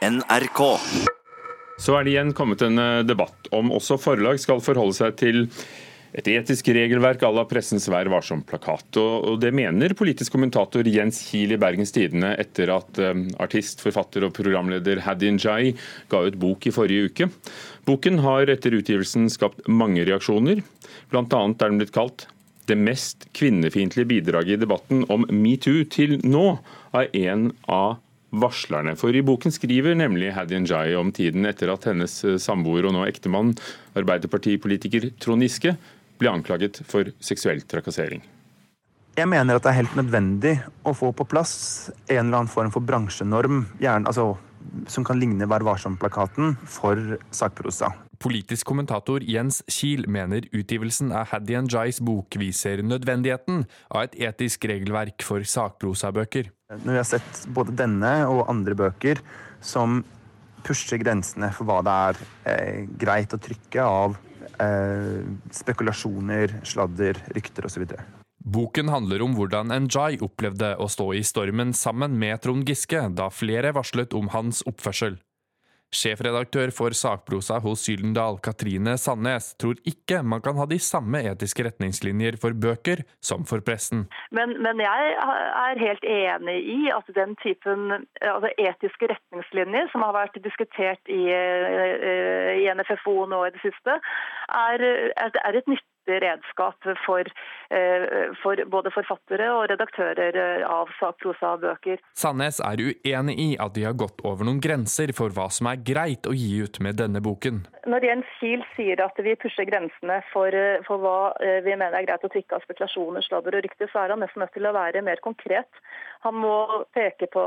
NRK. Så er det igjen kommet en eh, debatt om også forlag skal forholde seg til et etisk regelverk à la Pressens Vær varsom-plakat. Og Det mener politisk kommentator Jens Kiel i Bergens Tidende etter at eh, artist, forfatter og programleder Hadi Njay ga ut bok i forrige uke. Boken har etter utgivelsen skapt mange reaksjoner. Blant annet er den blitt kalt det mest kvinnefiendtlige bidraget i debatten om metoo til nå er en av varslerne. For i boken skriver nemlig Hadi Jai om tiden etter at hennes samboer og nå ektemann, arbeiderpartipolitiker Trond Giske, ble anklaget for seksuell trakassering. Jeg mener at det er helt nødvendig å få på plass en eller annen form for bransjenorm, gjerne, altså, som kan ligne Vær varsom-plakaten, for sakprosa. Politisk kommentator Jens Kiel mener utgivelsen av Haddy Jais bok viser nødvendigheten av et etisk regelverk for sakprosabøker. Når vi har sett både denne og andre bøker som pusher grensene for hva det er eh, greit å trykke av eh, spekulasjoner, sladder, rykter osv. Boken handler om hvordan Njay opplevde å stå i stormen sammen med Trond Giske da flere varslet om hans oppførsel. Sjefredaktør for sakprosa hos Gyldendal, Katrine Sandnes, tror ikke man kan ha de samme etiske retningslinjer for bøker som for pressen. Men, men jeg er helt enig i at den typen altså etiske retningslinjer som har vært diskutert i, eh, i NFFO nå i det siste, er, er et nytt redskap for, eh, for, både forfattere og redaktører av sakprosa-bøker. Sandnes er uenig i at de har gått over noen grenser for hva som er greit å gi ut med denne boken. Når Jens Kiel sier at vi pusher grensene for, eh, for hva vi mener er greit å trykke av spekulasjoner, sladder og rykter, så er han nesten nødt til å være mer konkret. Han må peke på,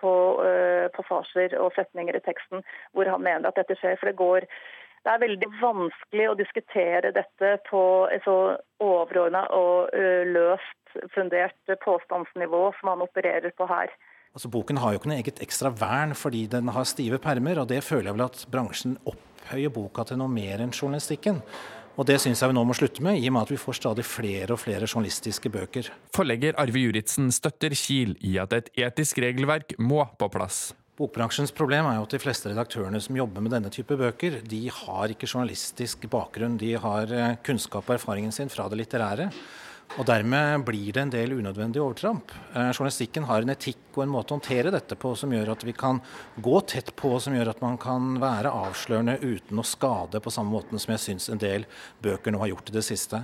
på uh, passasjer og setninger i teksten hvor han mener at dette skjer. For det går det er veldig vanskelig å diskutere dette på et så overordna og løst fundert påstandsnivå som han opererer på her. Altså, boken har jo ikke noe eget ekstra vern fordi den har stive permer, og det føler jeg vel at bransjen opphøyer boka til noe mer enn journalistikken. Og Det syns jeg vi nå må slutte med, i og med at vi får stadig flere og flere journalistiske bøker. Forlegger Arve Juritzen støtter Kiel i at et etisk regelverk må på plass. Bokbransjens problem er jo at de fleste redaktørene som jobber med denne type bøker, de har ikke journalistisk bakgrunn. De har eh, kunnskap og erfaringen sin fra det litterære. Og Dermed blir det en del unødvendig overtramp. Eh, journalistikken har en etikk og en måte å håndtere dette på som gjør at vi kan gå tett på, som gjør at man kan være avslørende uten å skade på samme måten som jeg syns en del bøker nå har gjort i det siste.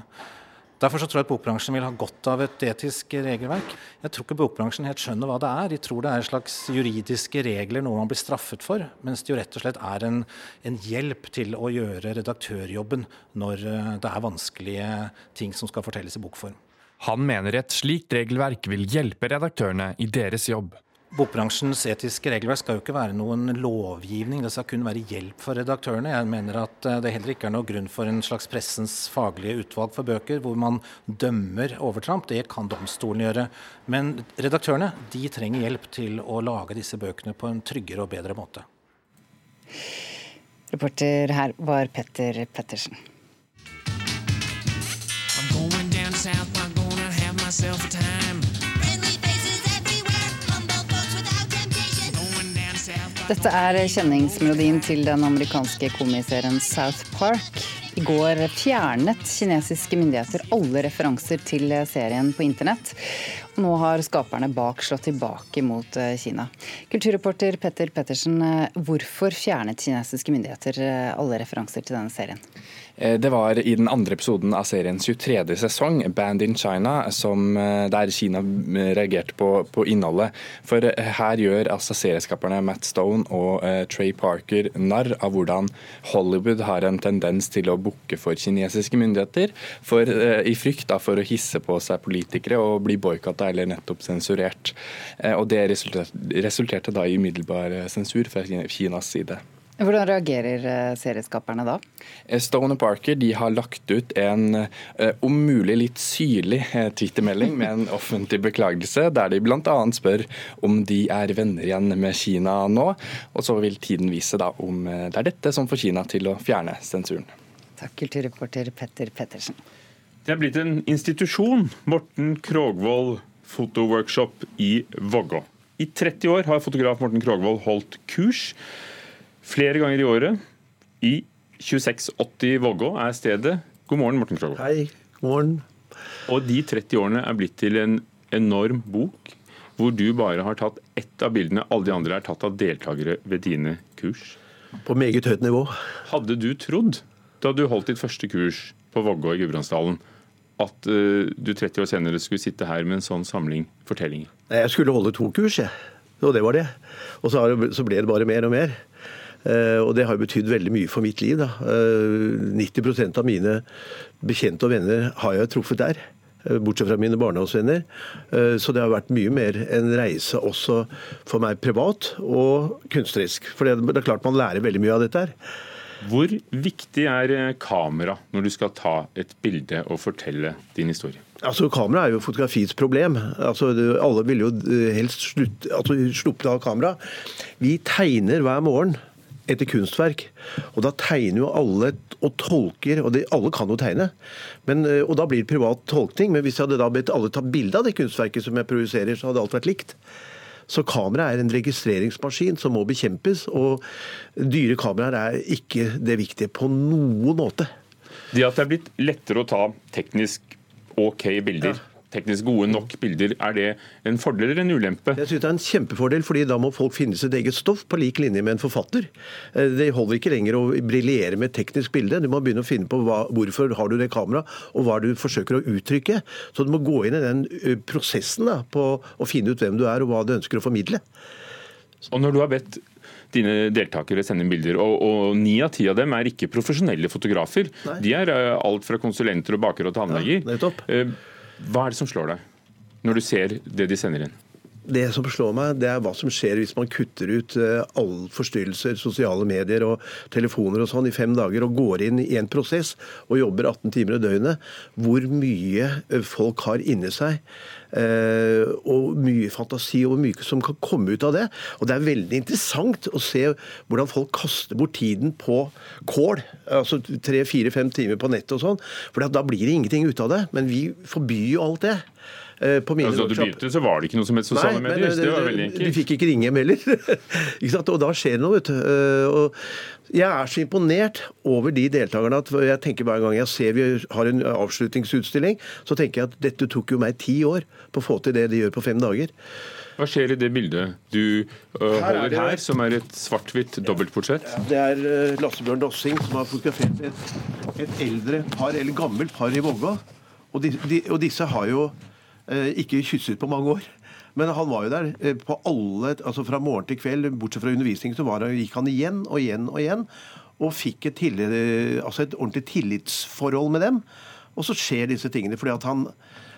Derfor så tror jeg at bokbransjen vil ha godt av et etisk regelverk. Jeg tror ikke bokbransjen helt skjønner hva det er. De tror det er slags juridiske regler, noe man blir straffet for. Mens det jo rett og slett er en, en hjelp til å gjøre redaktørjobben når eh, det er vanskelige ting som skal fortelles i bokform. Han mener et slikt regelverk vil hjelpe redaktørene i deres jobb. Bokbransjens etiske regelverk skal jo ikke være noen lovgivning, det skal kun være hjelp for redaktørene. Jeg mener at eh, det heller ikke er noe grunn for en slags pressens faglige utvalg for bøker, hvor man dømmer overtramp. Det kan domstolen gjøre. Men redaktørene de trenger hjelp til å lage disse bøkene på en tryggere og bedre måte. Reporter her var Petter Pettersen. I'm going down south, I'm gonna have myself a time. Dette er kjenningsmelodien til den amerikanske komiserien South Park. I går fjernet kinesiske myndigheter alle referanser til serien på internett. Nå har skaperne bak slått tilbake mot eh, Kina. Kulturreporter Petter Pettersen, eh, hvorfor fjernet kinesiske myndigheter eh, alle referanser til denne serien? Eh, det var i den andre episoden av seriens 23. sesong, 'Band in China', som, eh, der Kina eh, reagerte på, på, innholdet. For her gjør altså serieskaperne Matt Stone og uh, Trey Parker narr av hvordan Hollywood har en tendens til å bukke for kinesiske myndigheter, for, uh, i frykt da, for å hisse på seg politikere og bli boikotta eller nettopp sensurert. Uh, og Det resulterte, resulterte da i umiddelbar sensur fra Kinas side. Hvordan reagerer eh, serieskaperne da? Eh, Stone og Parker de har lagt ut en eh, om mulig litt syrlig twittermelding med en offentlig beklagelse, der de bl.a. spør om de er venner igjen med Kina nå. Og så vil tiden vise da om det er dette som får Kina til å fjerne sensuren. Takk, kulturreporter Petter Pettersen. Det er blitt en institusjon, Morten Krogvold fotoworkshop i Vågå. I 30 år har fotograf Morten Krogvold holdt kurs flere ganger i året. I 2680 Vågå er stedet. God morgen, Morten Krogh. Hei, god morgen. Og de 30 årene er blitt til en enorm bok, hvor du bare har tatt ett av bildene. Alle de andre er tatt av deltakere ved dine kurs. På meget høyt nivå. Hadde du trodd, da du holdt ditt første kurs på Vågå i Gudbrandsdalen, at uh, du 30 år senere skulle sitte her med en sånn samling fortellinger? Jeg skulle holde to kurs, jeg. Og det var det. Og så ble det bare mer og mer. Uh, og det har betydd veldig mye for mitt liv. Da. Uh, 90% av mine bekjente og venner har jeg truffet der. Bortsett fra mine barndomsvenner. Så det har vært mye mer en reise også for meg privat og kunstnerisk. For det er klart man lærer veldig mye av dette her. Hvor viktig er eh, kamera når du skal ta et bilde og fortelle din historie? Altså, Kamera er jo fotografiets problem. Altså, alle vil jo eh, helst slutte, altså, av kamera. Vi tegner hver morgen etter kunstverk. Og da tegner jo alle og tolker, og det, alle kan jo tegne. Men, eh, og da blir det privat tolkning. Men hvis jeg hadde da bedt alle ta bilde av det kunstverket som jeg produserer, så hadde alt vært likt. Så kamera er en registreringsmaskin som må bekjempes, og dyre kameraer er ikke det viktige på noen måte. Det at det er blitt lettere å ta teknisk OK bilder, ja teknisk gode nok bilder, er det en fordel eller en ulempe? Jeg synes det er en kjempefordel, fordi da må folk finne sitt eget stoff på lik linje med en forfatter. Eh, det holder ikke lenger å briljere med et teknisk bilde. Du må begynne å finne på hva, hvorfor har du det kameraet, og hva du forsøker å uttrykke. Så du må gå inn i den prosessen da, på å finne ut hvem du er og hva du ønsker å formidle. Og når du har bedt dine deltakere sende inn bilder. Og ni av ti av dem er ikke profesjonelle fotografer. Nei. De er alt fra konsulenter og bakere og tannleger. Ja, hva er det som slår deg når du ser det de sender inn? Det som slår meg, det er hva som skjer hvis man kutter ut eh, alle forstyrrelser, sosiale medier og telefoner og sånn i fem dager og går inn i en prosess og jobber 18 timer i døgnet. Hvor mye eh, folk har inni seg. Eh, og mye fantasi og mye som kan komme ut av det. Og det er veldig interessant å se hvordan folk kaster bort tiden på kål. Altså tre-fire-fem timer på nettet og sånn. For da blir det ingenting ut av det. Men vi forbyr jo alt det. Eh, på mine altså, Da du begynte, så var det ikke noe som het sosiale Nei, medier? Men, det, var veldig enkelt. De fikk ikke ringe hjem heller. og da skjer det noe, vet du. Eh, jeg er så imponert over de deltakerne at jeg tenker hver gang jeg ser vi har en avslutningsutstilling, så tenker jeg at dette tok jo meg ti år på å få til det de gjør på fem dager. Hva skjer i det bildet du uh, holder her, som er et svart-hvitt dobbeltportrett? Det er uh, Lasse Bjørn Dossing som har fotografert et, et eldre par, eller gammelt par i Vågå. Og, og disse har jo ikke kysset på mange år. Men han var jo der eh, på alle, altså fra morgen til kveld, bortsett fra undervisning, så var, gikk han igjen og igjen og igjen. Og fikk et, tillit, altså et ordentlig tillitsforhold med dem. Og så skjer disse tingene fordi at han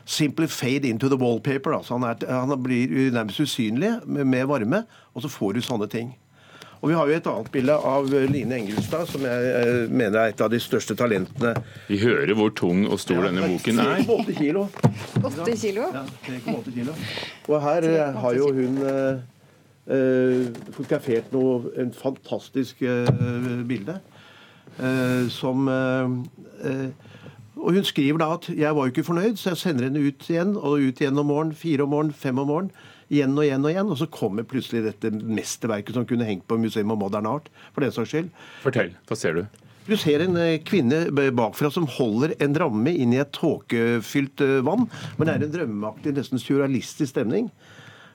simply fade into the wallpaper. Altså han, er, han blir nærmest usynlig med varme, og så får du sånne ting. Og Vi har jo et annet bilde av Line Engelstad, som jeg eh, mener er et av de største talentene. Vi hører hvor tung og stor ja, denne boken er. 8 kilo. 8 kilo? Ja, 3,8 kilo. Og her eh, har jo hun uh, fotografert noe, en fantastisk uh, bilde. Uh, som Og hun skriver da at 'jeg var jo ikke fornøyd, så jeg sender henne ut igjen', og ut igjen om morgenen, fire om morgenen, fem om morgenen igjen og igjen og igjen. Og så kommer plutselig dette mesterverket som kunne hengt på Museum of Modern Art. for den saks skyld. Fortell. Hva ser du? Du ser en eh, kvinne bakfra som holder en ramme inn i et tåkefylt eh, vann. Men det er en drømmeaktig, nesten surrealistisk stemning.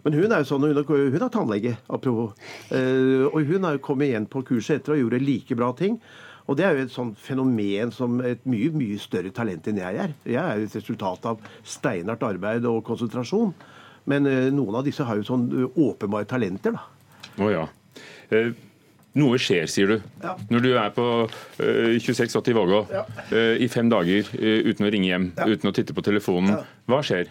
Men hun er jo sånn, hun er, hun er tannlege, apropos. Eh, og hun har kommet igjen på kurset etter og gjorde like bra ting. Og det er jo et sånn fenomen som et mye mye større talent enn jeg er. Jeg er jo et resultat av steinhardt arbeid og konsentrasjon. Men eh, noen av disse har jo sånn eh, åpenbare talenter, da. Å oh, ja. Eh, noe skjer, sier du. Ja. Når du er på uh, 2680 Vågå ja. uh, i fem dager uh, uten å ringe hjem, uten å titte på telefonen. Hva skjer?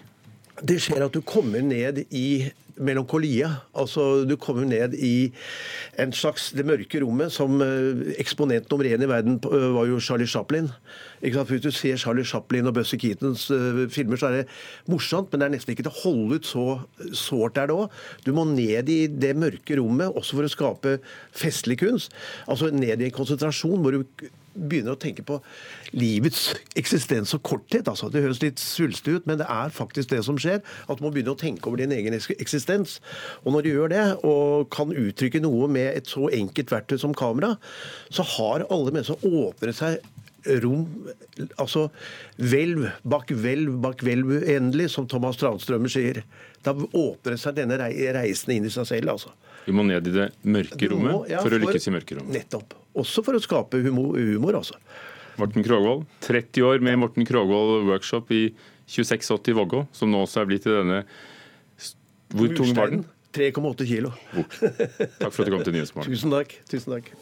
Det skjer at du kommer ned i melankolia. Altså, du kommer ned i en slags det mørke rommet som eksponent nummer én i verden var jo Charlie Chaplin. Hvis du ser Charlie Chaplin og Bussy Keatons uh, filmer, så er det morsomt, men det er nesten ikke til å holde ut. Så sårt er det òg. Du må ned i det mørke rommet også for å skape festlig kunst. Altså ned i en konsentrasjon hvor du begynner å tenke på livets eksistens og korthet. Altså, det høres litt svulstig ut, men det er faktisk det som skjer. At du må begynne å tenke over din egen eksistens. Og når du gjør det, og kan uttrykke noe med et så enkelt verktøy som kamera, så har alle mennesker åpnet seg rom Altså hvelv bak hvelv bak hvelv uendelig, som Thomas Transtrømer sier. Da åpner seg denne reisen inn i seg selv, altså. Vi må ned i det mørke rommet må, ja, for å lykkes i mørkerommet. Nettopp. Også for å skape humor, humor altså. Morten Krogvold, 30 år med Morten Krogvold workshop i 2680 Vågå, som nå også er blitt til denne Hvor tung var den? 3,8 kilo. Takk for at du kom til Nyhetsmorgen. Tusen takk. Tusen takk.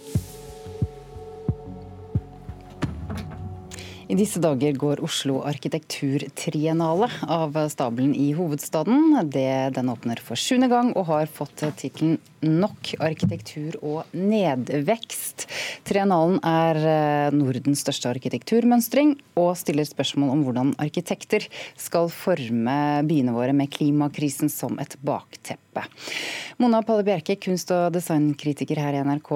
I disse dager går Oslo arkitekturtriennale av stabelen i hovedstaden. Det, den åpner for sjuende gang og har fått tittelen Nok arkitektur og nedvekst. Triennalen er eh, Nordens største arkitekturmønstring og stiller spørsmål om hvordan arkitekter skal forme byene våre med klimakrisen som et bakteppe. Mona Palle Bjerke, kunst- og designkritiker her i NRK.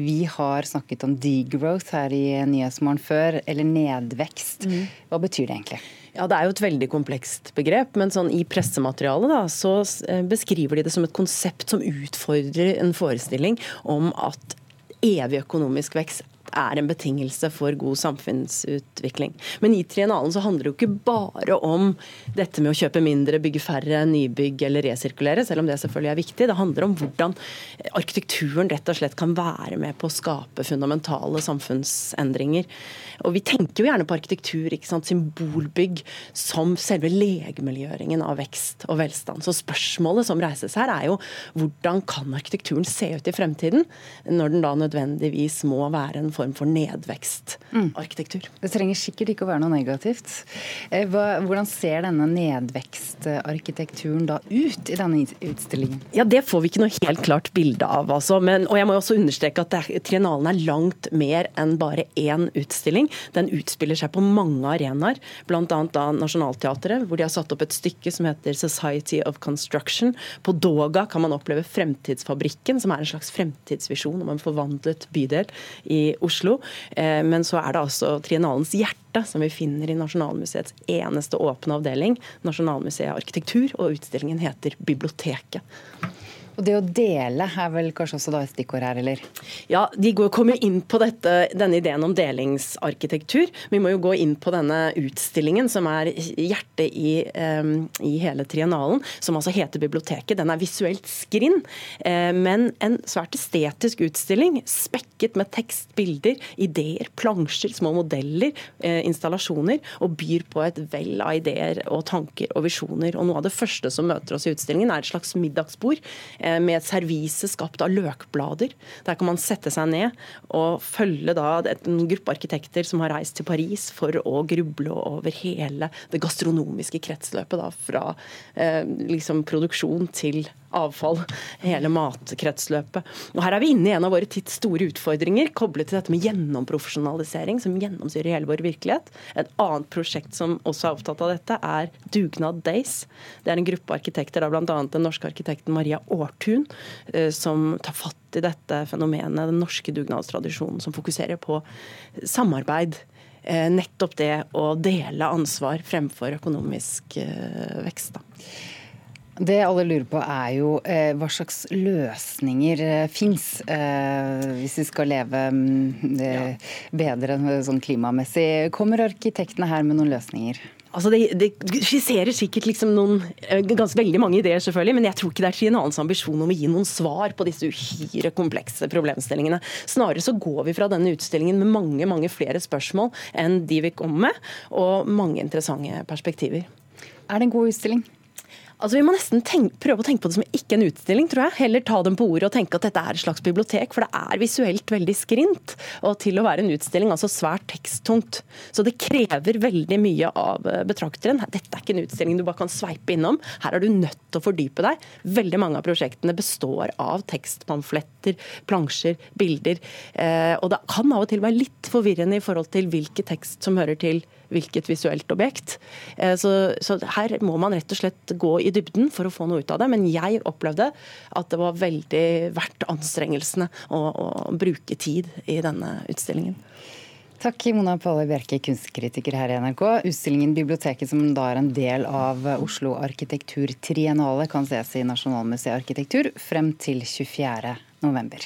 Vi har snakket om degrowth her i Nyhetsmorgen før, eller nedvekst. Mm. Hva betyr det egentlig? Ja, Det er jo et veldig komplekst begrep, men sånn i pressematerialet da, så eh, beskriver de det som et konsept som utfordrer en forestilling om at evig økonomisk vekst er en betingelse for god samfunnsutvikling. Men i triennalen så handler det jo ikke bare om dette med å kjøpe mindre, bygge færre, nybygg eller resirkulere, selv om det selvfølgelig er viktig. Det handler om hvordan arkitekturen rett og slett kan være med på å skape fundamentale samfunnsendringer. Og Vi tenker jo gjerne på arkitektur, ikke sant? symbolbygg, som selve legemiljøringen av vekst og velstand. Så spørsmålet som reises her er jo hvordan kan arkitekturen se ut i fremtiden, når den da nødvendigvis må være en form for nedvekstarkitektur. Mm. Det trenger sikkert ikke å være noe negativt. Eh, hvordan ser denne nedvekstarkitekturen da ut i denne utstillingen? Ja, Det får vi ikke noe helt klart bilde av. Altså. Men, og jeg må også understreke at er, Triennalen er langt mer enn bare én utstilling. Den utspiller seg på mange arenaer, bl.a. da Nationaltheatret, hvor de har satt opp et stykke som heter Society of Construction. På Doga kan man oppleve Fremtidsfabrikken, som er en slags fremtidsvisjon om en forvandlet bydel i Oslo. Eh, men så er det altså Triennalens hjerte som vi finner i Nasjonalmuseets eneste åpne avdeling, Nasjonalmuseet arkitektur, og utstillingen heter Biblioteket. Og Det å dele er vel kanskje også da et stikkord her, eller? Ja, de kommer inn på dette, denne ideen om delingsarkitektur. Vi må jo gå inn på denne utstillingen som er hjertet i, um, i hele triennalen, som altså heter Biblioteket. Den er visuelt skrinn, eh, men en svært estetisk utstilling. Spekket med tekst, bilder, ideer, plansjer, små modeller, eh, installasjoner. Og byr på et vell av ideer og tanker og visjoner. Og Noe av det første som møter oss i utstillingen, er et slags middagsbord med et servise skapt av løkblader. Der kan man sette seg ned og følge da en gruppe arkitekter som har reist til Paris for å gruble over hele det gastronomiske kretsløpet. Da, fra eh, liksom produksjon til avfall, hele matkretsløpet. Og Her er vi inne i en av våre tids store utfordringer, koblet til dette med gjennomprofesjonalisering, som gjennomsyrer hele vår virkelighet. Et annet prosjekt som også er opptatt av dette, er Dugnad Days. Det er en gruppe arkitekter, bl.a. den norske arkitekten Maria Aartun, eh, som tar fatt i dette fenomenet, den norske dugnadstradisjonen, som fokuserer på samarbeid eh, nettopp det å dele ansvar fremfor økonomisk eh, vekst. Da. Det alle lurer på er jo eh, hva slags løsninger eh, fins eh, hvis vi skal leve mm, eh, bedre sånn klimamessig. Kommer arkitektene her med noen løsninger? Altså det, det, skisserer sikkert liksom noen, eh, ganske veldig mange ideer, selvfølgelig, men jeg tror ikke det er Triennalens ambisjon om å gi noen svar på disse uhyre komplekse problemstillingene. Snarere så går vi fra denne utstillingen med mange mange flere spørsmål enn de vi kommer med, og mange interessante perspektiver. Er det en god utstilling? Altså Vi må nesten tenke, prøve å tenke på det som ikke en utstilling, tror jeg. Heller ta dem på ordet og tenke at dette er et slags bibliotek, for det er visuelt veldig skrint. Og til å være en utstilling altså svært teksttungt. Så det krever veldig mye av eh, betrakteren. Dette er ikke en utstilling du bare kan sveipe innom. Her er du nødt til å fordype deg. Veldig mange av prosjektene består av tekstpamfletter, plansjer, bilder. Eh, og det kan av og til være litt forvirrende i forhold til hvilken tekst som hører til hvilket visuelt objekt. Eh, så, så, her må man rett og slett gå i dybden for å få noe ut av det. Men jeg opplevde at det var veldig verdt anstrengelsene å, å bruke tid i denne utstillingen. Takk, Mona Palle Bjerke, kunstkritiker her i NRK. Utstillingen 'Biblioteket', som da er en del av Oslo arkitekturtriennale, kan ses i Nasjonalmuseet arkitektur frem til 24. november.